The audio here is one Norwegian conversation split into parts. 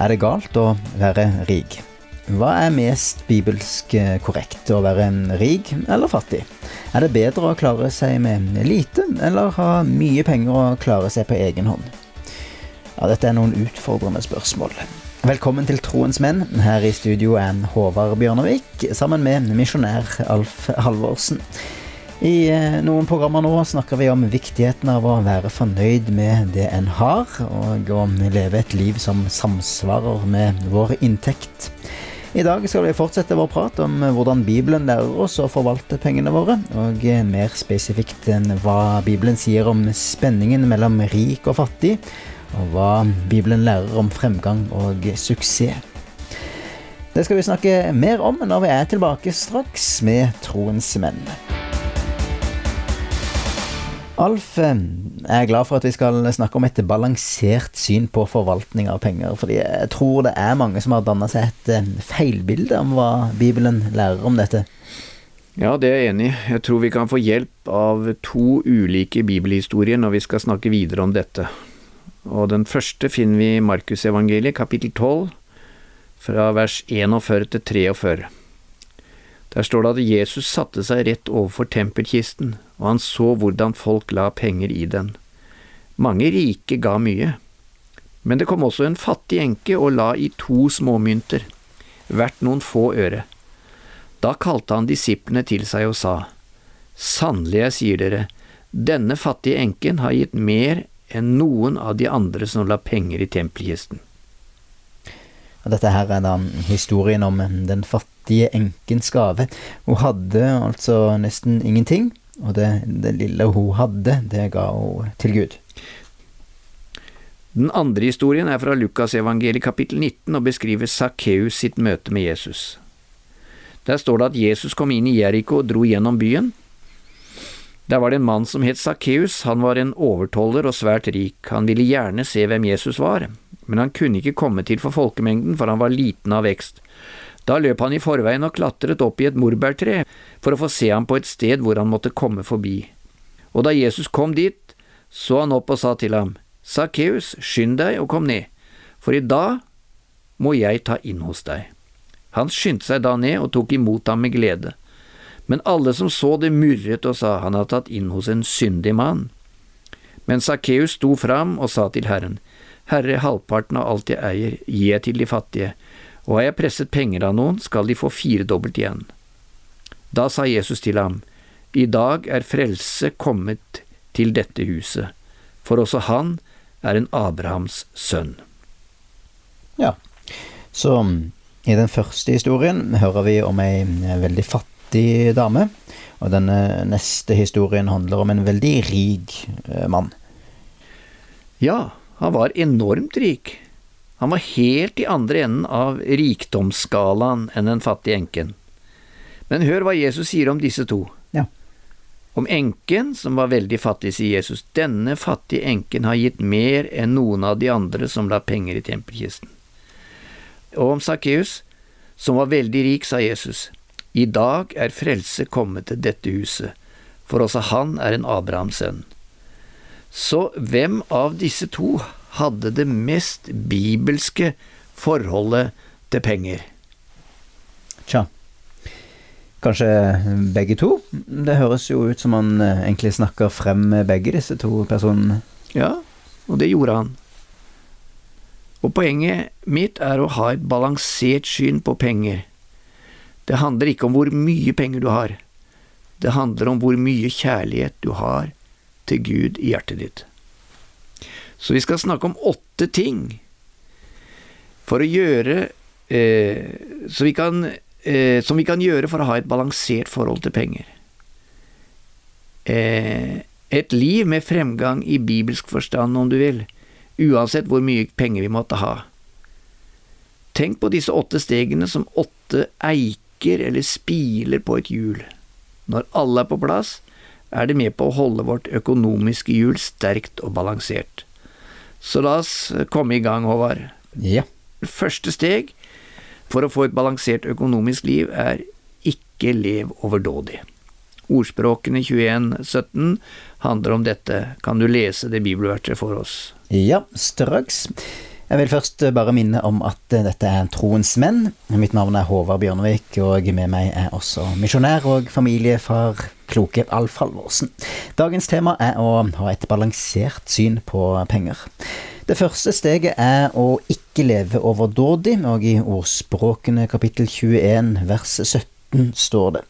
Er det galt å være rik? Hva er mest bibelsk eh, korrekt, å være rik eller fattig? Er det bedre å klare seg med lite, eller ha mye penger og klare seg på egen hånd? Ja, dette er noen utfordrende spørsmål. Velkommen til Troens menn. Her i studio er Håvard Bjørnevik sammen med misjonær Alf Halvorsen. I eh, noen programmer nå snakker vi om viktigheten av å være fornøyd med det en har, og å leve et liv som samsvarer med vår inntekt. I dag skal vi fortsette vår prat om hvordan Bibelen lærer oss å forvalte pengene våre, og eh, mer spesifikt enn hva Bibelen sier om spenningen mellom rik og fattig, og hva Bibelen lærer om fremgang og suksess. Det skal vi snakke mer om når vi er tilbake straks med Troens menn. Alf, eh, jeg er glad for at vi skal snakke om et balansert syn på forvaltning av penger. Fordi jeg tror det er mange som har danna seg et eh, feilbilde om hva Bibelen lærer om dette. Ja, det er jeg enig i. Jeg tror vi kan få hjelp av to ulike bibelhistorier når vi skal snakke videre om dette. Og Den første finner vi i Markusevangeliet, kapittel 12, fra vers 41 til 43. Der står det at Jesus satte seg rett overfor tempelkisten, og han så hvordan folk la penger i den. Mange rike ga mye, men det kom også en fattig enke og la i to småmynter, hvert noen få øre. Da kalte han disiplene til seg og sa, Sannelig, jeg sier dere, denne fattige enken har gitt mer enn noen av de andre som la penger i tempelkisten. Dette her er da historien om den fattige enkens gave. Hun hadde altså nesten ingenting, og det, det lille hun hadde, det ga hun til Gud. Den andre historien er fra Lukasevangeliet kapittel 19 og beskriver Sakkeus sitt møte med Jesus. Der står det at Jesus kom inn i Jeriko og dro gjennom byen. Der var det en mann som het Sakkeus, han var en overtoller og svært rik, han ville gjerne se hvem Jesus var, men han kunne ikke komme til for folkemengden, for han var liten av vekst. Da løp han i forveien og klatret opp i et morbærtre for å få se ham på et sted hvor han måtte komme forbi. Og da Jesus kom dit, så han opp og sa til ham, Sakkeus, skynd deg og kom ned, for i dag må jeg ta inn hos deg. Han skyndte seg da ned og tok imot ham med glede. Men alle som så det, murret og sa han hadde tatt inn hos en syndig mann. Men Sakkeus sto fram og sa til Herren, Herre, halvparten av alt jeg eier, gi jeg til de fattige, og har jeg presset penger av noen, skal de få firedobbelt igjen. Da sa Jesus til ham, I dag er frelse kommet til dette huset, for også han er en Abrahams sønn. Ja, så i den første historien hører vi om ei veldig fattig dame, og denne neste historien handler om en veldig rik eh, mann. Ja, han var enormt rik. Han var helt i andre enden av rikdomsskalaen enn den fattige enken. Men hør hva Jesus sier om disse to. Ja. Om enken, som var veldig fattig, sier Jesus, denne fattige enken har gitt mer enn noen av de andre som la penger i tempelkisten. Og om Sakkeus, som var veldig rik, sa Jesus, i dag er frelse kommet til dette huset, for også han er en Abrahams sønn. Så hvem av disse to hadde det mest bibelske forholdet til penger? Tja, kanskje begge to? Det høres jo ut som han eh, egentlig snakker frem med begge disse to personene. Ja, og det gjorde han. Og poenget mitt er å ha et balansert syn på penger. Det handler ikke om hvor mye penger du har, det handler om hvor mye kjærlighet du har til Gud i hjertet ditt. Så vi skal snakke om åtte ting for å gjøre eh, vi kan, eh, Som vi kan gjøre for å ha et balansert forhold til penger. Eh, et liv med fremgang i bibelsk forstand, om du vil, uansett hvor mye penger vi måtte ha. Tenk på disse åtte stegene som åtte eiker eller spiler på et hjul. Når alle er på plass, er det med på å holde vårt økonomiske hjul sterkt og balansert. Så la oss komme i gang, Håvard. Ja. Første steg for å få et balansert økonomisk liv er ikke lev overdådig. Ordspråkene 21-17 handler om dette. Kan du lese det bibelverket for oss? Ja, straks. Jeg vil først bare minne om at dette er Troens menn. Mitt navn er Håvard Bjørnevik, og med meg er også misjonær og familiefar kloke Alf Halvorsen. Dagens tema er å ha et balansert syn på penger. Det første steget er å ikke leve overdådig, og i Ordspråkene kapittel 21 vers 17 står det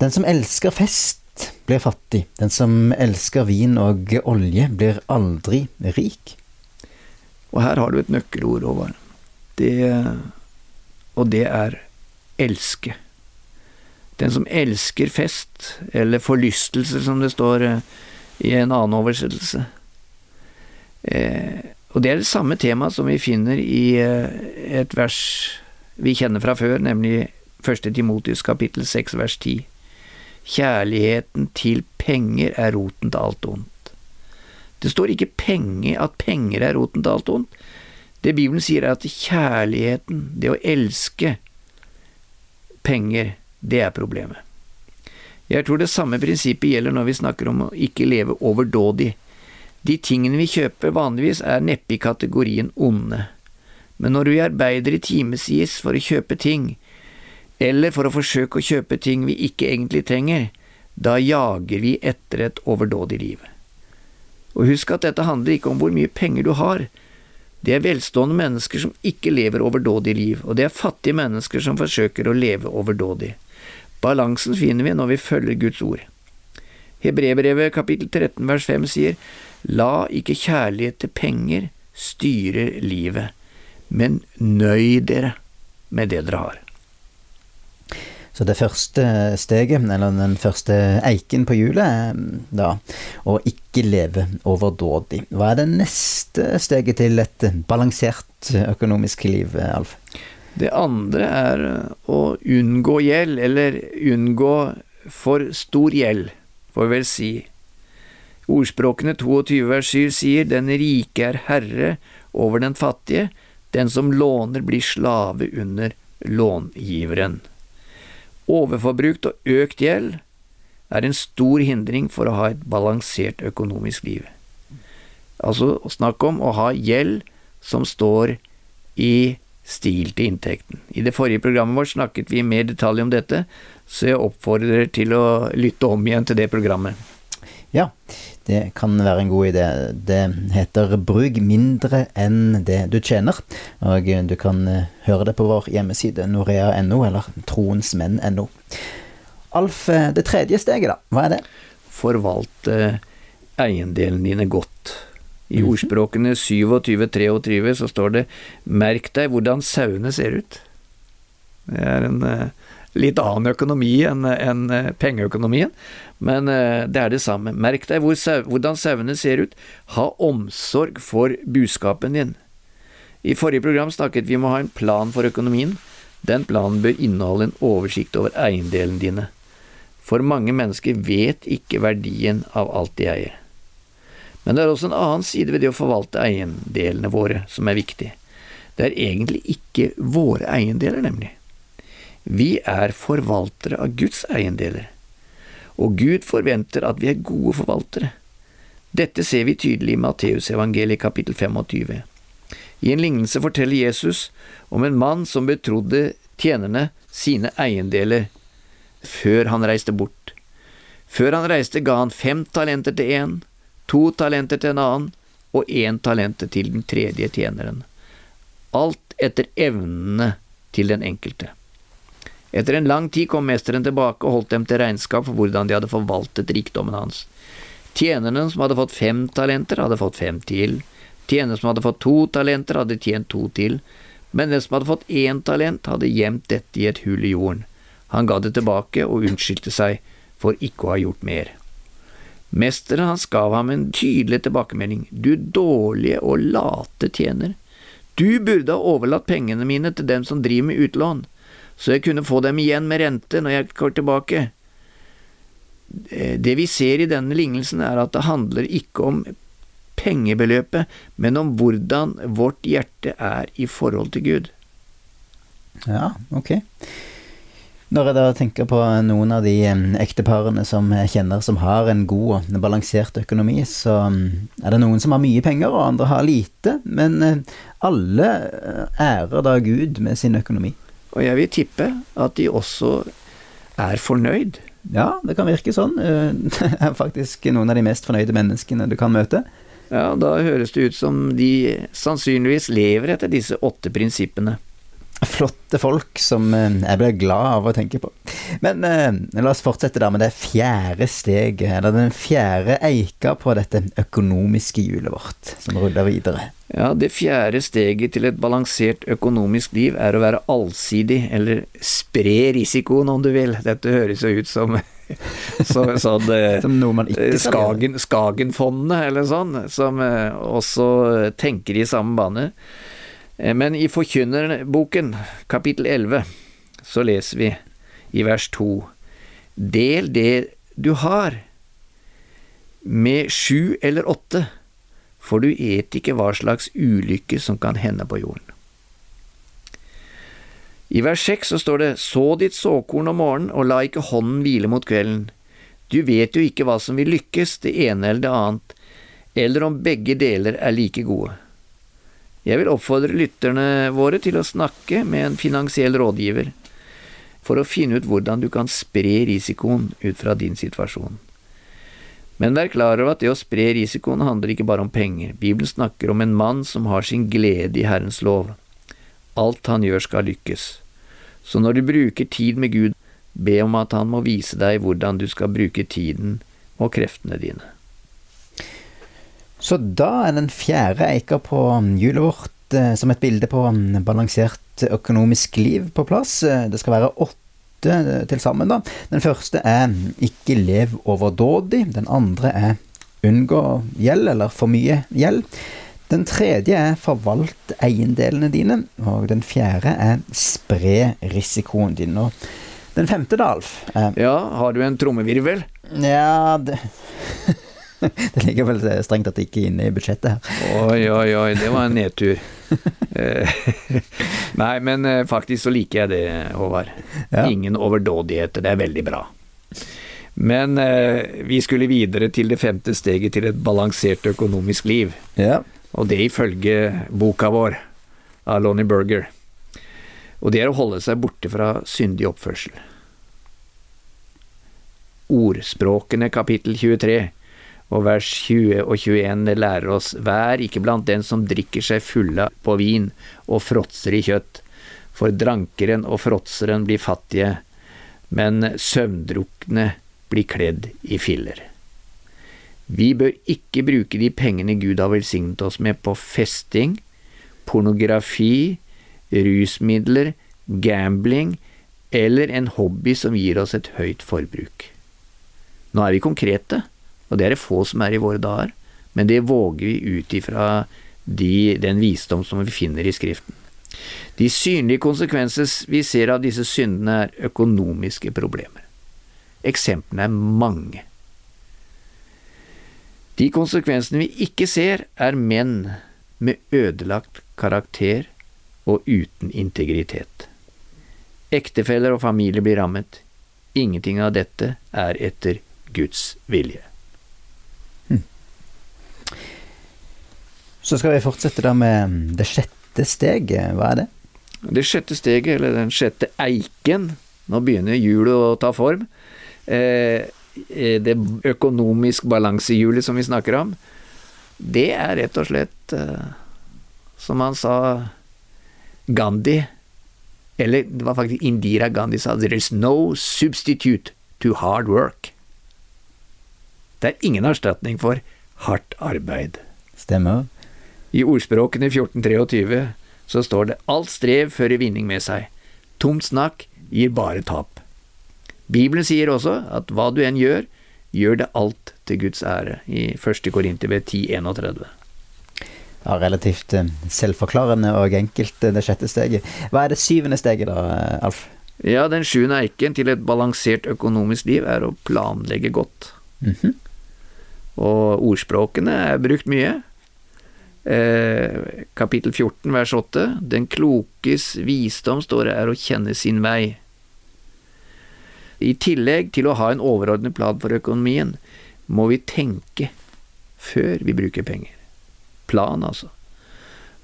Den som elsker fest, blir fattig. Den som elsker vin og olje, blir aldri rik. Og her har du et nøkkelord, Håvard. Det, og det er elske. Den som elsker fest, eller forlystelse, som det står eh, i en annen oversettelse. Eh, og det er det samme tema som vi finner i eh, et vers vi kjenner fra før, nemlig 1. Timotius kapittel 6 vers 10. Kjærligheten til penger er roten til alt ondt. Det står ikke penge, at penger er roten til alt ondt. Det Bibelen sier er at kjærligheten, det å elske penger, det er problemet. Jeg tror det samme prinsippet gjelder når vi snakker om å ikke leve overdådig. De tingene vi kjøper vanligvis er neppe i kategorien onde, men når vi arbeider i timevis for å kjøpe ting, eller for å forsøke å kjøpe ting vi ikke egentlig trenger, da jager vi etter et overdådig liv. Og husk at dette handler ikke om hvor mye penger du har. Det er velstående mennesker som ikke lever overdådig liv, og det er fattige mennesker som forsøker å leve overdådig. Balansen finner vi når vi følger Guds ord. Hebrebrevet kapittel 13 vers 5 sier, La ikke kjærlighet til penger styre livet, men nøy dere med det dere har. Så det første steget, eller den første eiken på hjulet, er da å ikke leve overdådig. Hva er det neste steget til et balansert økonomisk liv, Alf? Det andre er å unngå gjeld, eller unngå for stor gjeld, får vi vel si. Ordspråkene 22 vers 7 sier den rike er herre over den fattige, den som låner blir slave under långiveren. Overforbrukt og økt gjeld er en stor hindring for å ha et balansert økonomisk liv. Altså snakk om å ha gjeld som står i stil til inntekten. I det forrige programmet vårt snakket vi i mer detalj om dette, så jeg oppfordrer til å lytte om igjen til det programmet. Ja, det kan være en god idé. Det heter 'Bruk mindre enn det du tjener', og du kan eh, høre det på vår hjemmeside norea.no eller troensmenn.no. Alf, eh, det tredje steget, da, hva er det? Forvalte eiendelene dine godt. I mhm. ordspråkene 27-23 så står det 'merk deg hvordan sauene ser ut'. Det er en uh, litt annen økonomi enn en uh, pengeøkonomien, men uh, det er det samme. Merk deg hvor hvordan sauene ser ut, ha omsorg for buskapen din. I forrige program snakket vi om å ha en plan for økonomien. Den planen bør inneholde en oversikt over eiendelene dine, for mange mennesker vet ikke verdien av alt de eier. Men det er også en annen side ved det å forvalte eiendelene våre som er viktig. Det er egentlig ikke våre eiendeler, nemlig. Vi er forvaltere av Guds eiendeler, og Gud forventer at vi er gode forvaltere. Dette ser vi tydelig i Matteusevangeliet kapittel 25. I en lignelse forteller Jesus om en mann som betrodde tjenerne sine eiendeler før han reiste bort. Før han reiste ga han fem talenter til én, to talenter til en annen og én talenter til den tredje tjeneren. Alt etter evnene til den enkelte. Etter en lang tid kom mesteren tilbake og holdt dem til regnskap for hvordan de hadde forvaltet rikdommen hans. Tjenerne som hadde fått fem talenter, hadde fått fem til. Tjenerne som hadde fått to talenter, hadde tjent to til. Men den som hadde fått én talent, hadde gjemt dette i et hull i jorden. Han ga det tilbake og unnskyldte seg for ikke å ha gjort mer. Mesteren hans gav ham en tydelig tilbakemelding. Du dårlige og late tjener. Du burde ha overlatt pengene mine til dem som driver med utlån så jeg kunne få dem igjen med rente når jeg går tilbake. Det vi ser i denne lignelsen, er at det handler ikke om pengebeløpet, men om hvordan vårt hjerte er i forhold til Gud. Ja, ok. Når jeg da tenker på noen av de eh, ekteparene som jeg kjenner som har en god og balansert økonomi, så er det noen som har mye penger, og andre har lite. Men eh, alle eh, ærer da Gud med sin økonomi. Og jeg vil tippe at de også er fornøyd. Ja, det kan virke sånn. Det er faktisk noen av de mest fornøyde menneskene du kan møte. Ja, da høres det ut som de sannsynligvis lever etter disse åtte prinsippene flotte folk som eh, jeg blir glad av å tenke på. Men eh, la oss fortsette der med det fjerde steget, eller den fjerde eika på dette økonomiske hjulet vårt, som ruller videre. Ja, det fjerde steget til et balansert økonomisk liv er å være allsidig, eller spre risikoen om du vil. Dette høres jo ut som så, sånn, eh, som noe man ikke Skagen, Skagenfondene, eller sånn, som eh, også tenker i samme bane. Eh, men i Forkynnerboken, kapittel 11, så leser vi i vers 2 Del det du har, med sju eller åtte, for du et ikke hva slags ulykke som kan hende på jorden. I vers 6 så står det Så ditt såkorn om morgenen, og la ikke hånden hvile mot kvelden. Du vet jo ikke hva som vil lykkes, det ene eller det annet, eller om begge deler er like gode. Jeg vil oppfordre lytterne våre til å snakke med en finansiell rådgiver for å finne ut hvordan du kan spre risikoen ut fra din situasjon. Men vær klar over at det å spre risikoen handler ikke bare om penger. Bibelen snakker om en mann som har sin glede i Herrens lov. Alt han gjør skal lykkes. Så når du bruker tid med Gud, be om at han må vise deg hvordan du skal bruke tiden og kreftene dine. Så da er den fjerde eika på hjulet vårt eh, som et bilde på balansert økonomisk liv på plass. Eh, det skal være åtte eh, til sammen, da. Den første er ikke lev overdådig. Den andre er unngå gjeld, eller for mye gjeld. Den tredje er forvalt eiendelene dine. Og den fjerde er spre risikoen din. Og den femte, da, Alf Ja, har du en trommevirvel? Ja, det det ligger vel strengt tatt ikke inne i budsjettet her. Oi, oi, oi, det var en nedtur. Eh, nei, men eh, faktisk så liker jeg det, Håvard. Ja. Ingen overdådigheter, det er veldig bra. Men eh, vi skulle videre til det femte steget til et balansert økonomisk liv. Ja. Og det ifølge boka vår av Lonnie Berger. Og det er å holde seg borte fra syndig oppførsel. Ordspråkene kapittel 23 og vers 20 og 21 lærer oss vær ikke blant den som drikker seg fulle på vin og fråtser i kjøtt, for drankeren og fråtseren blir fattige, men søvndrukne blir kledd i filler. Vi bør ikke bruke de pengene Gud har velsignet oss med på festing, pornografi, rusmidler, gambling eller en hobby som gir oss et høyt forbruk. Nå er vi konkrete. Og det er det få som er i våre dager, men det våger vi ut ifra de, den visdom som vi finner i Skriften. De synlige konsekvenser vi ser av disse syndene, er økonomiske problemer. Eksemplene er mange. De konsekvensene vi ikke ser, er menn med ødelagt karakter og uten integritet. Ektefeller og familie blir rammet. Ingenting av dette er etter Guds vilje. Så skal vi fortsette da med det sjette steget. Hva er det? Det sjette steget, eller den sjette eiken, nå begynner hjulet å ta form. Eh, eh, det økonomisk balansehjulet som vi snakker om, det er rett og slett, eh, som han sa, Gandhi Eller det var faktisk Indira Gandhi sa There is no substitute to hard work. Det er ingen erstatning for hardt arbeid. Stemmer. I ordspråkene 1423 så står det alt strev fører vinning med seg, tomt snakk gir bare tap. Bibelen sier også at hva du enn gjør, gjør det alt til Guds ære, i 1. Korinterbrev 10.31. Ja, relativt eh, selvforklarende og enkelt, eh, det sjette steget. Hva er det syvende steget da, eh, Alf? Ja, den sjuende eiken til et balansert økonomisk liv er å planlegge godt. Mm -hmm. Og ordspråkene er brukt mye, Eh, kapittel 14 vers 8. Den klokes visdom, står det, er å kjenne sin vei. I tillegg til å ha en overordnet plan for økonomien, må vi tenke før vi bruker penger. Plan, altså.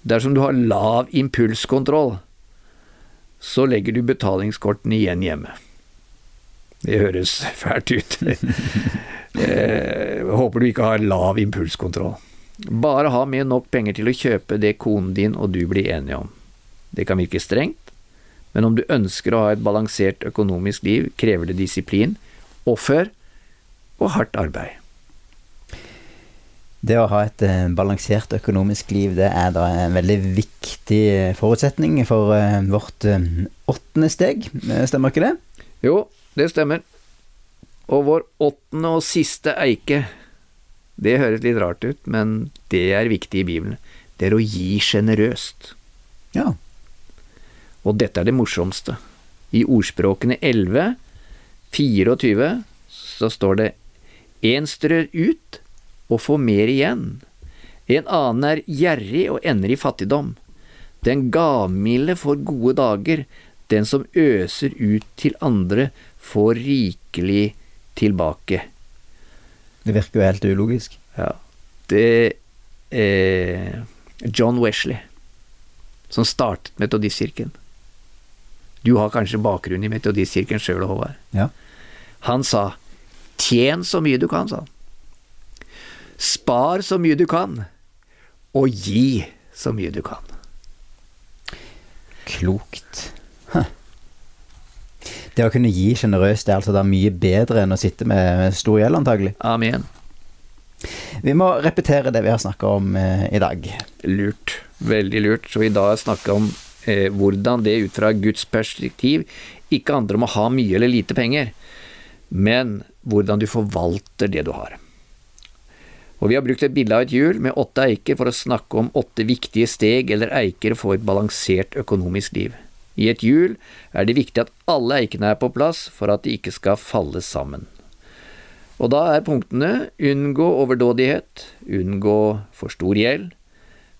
Dersom du har lav impulskontroll, så legger du betalingskortene igjen hjemme. Det høres fælt ut. Jeg håper du ikke har lav impulskontroll. Bare ha med nok penger til å kjøpe det konen din og du blir enige om. Det kan virke strengt, men om du ønsker å ha et balansert økonomisk liv, krever det disiplin, offer og hardt arbeid. Det å ha et eh, balansert økonomisk liv, det er da en veldig viktig forutsetning for eh, vårt eh, åttende steg, stemmer ikke det? Jo, det stemmer. Og vår åttende og siste eike, det høres litt rart ut, men det er viktig i Bibelen. Det er å gi sjenerøst. Ja. Og dette er det morsomste. I ordspråkene 11, 24, så står det En strør ut og får mer igjen. En annen er gjerrig og ender i fattigdom. Den gavmilde får gode dager, den som øser ut til andre, får rikelig tilbake. Det virker jo helt ulogisk. Ja. Det er John Wesley, som startet Metodistkirken. Du har kanskje bakgrunn i Metodistkirken sjøl, Håvard. Ja. Han sa 'tjen så mye du kan', sa han. Spar så mye du kan, og gi så mye du kan. Klokt. Det å kunne gi sjenerøst er altså da mye bedre enn å sitte med stor gjeld, antagelig. Amen. Vi må repetere det vi har snakka om eh, i dag. Lurt. Veldig lurt. Så i dag snakker vi om eh, hvordan det ut fra Guds perspektiv ikke handler om å ha mye eller lite penger, men hvordan du forvalter det du har. Og Vi har brukt et bilde av et hjul med åtte eiker for å snakke om åtte viktige steg eller eiker for et balansert økonomisk liv. I et hjul er det viktig at alle eikene er på plass for at de ikke skal falle sammen. Og da er punktene unngå overdådighet, unngå for stor gjeld,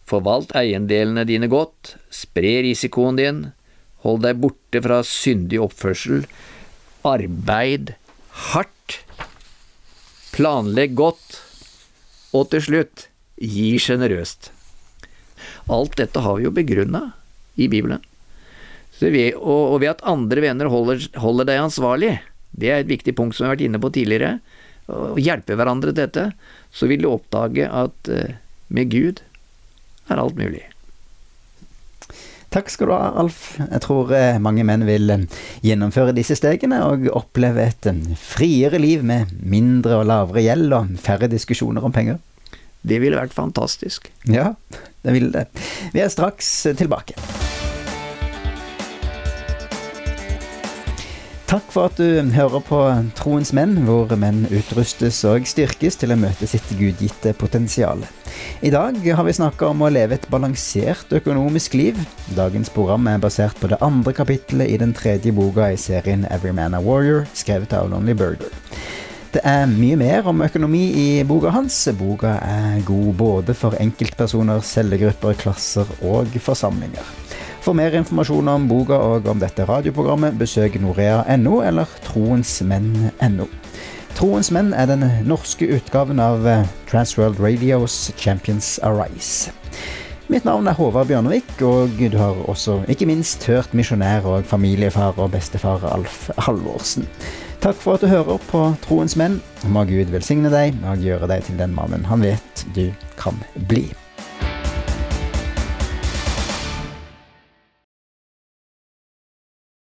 forvalt eiendelene dine godt, spre risikoen din, hold deg borte fra syndig oppførsel, arbeid hardt, planlegg godt, og til slutt, gi sjenerøst. Alt dette har vi jo begrunna i Bibelen. Vi, og, og, ved at andre venner holder, holder, deg ansvarlig, det er et viktig punkt som vi har vært inne på tidligere, å hjelpe hverandre til dette, så vil du oppdage at uh, med Gud er alt mulig. Takk skal du ha, Alf. Jeg tror eh, mange menn vil eh, gjennomføre disse stegene og oppleve et friere liv med mindre og lavere gjeld og færre diskusjoner om penger. Det ville vært fantastisk. Ja, det ville det. Vi er straks tilbake. Takk for at du hører på Troens menn, hvor menn utrustes og styrkes til å møte sitt gudgitte potensial. I dag har vi snakka om å leve et balansert økonomisk liv. Dagens program er basert på det andre kapittelet i den tredje boka i serien Every Man a Warrior, skrevet av Lonely Burger. Det er mye mer om økonomi i boka hans. Boka er god både for enkeltpersoner, cellegrupper, klasser og forsamlinger. For mer informasjon om boka og om dette radioprogrammet, besøk norea.no eller troensmenn.no. Troens menn er den norske utgaven av eh, Transworld Radios Champions Arise. Mitt navn er Håvard Bjørnevik, og du har også ikke minst hørt misjonær og familiefar og bestefar Alf Halvorsen. Takk for at du hører på Troens menn. Må Gud velsigne deg og gjøre deg til den mannen han vet du kan bli.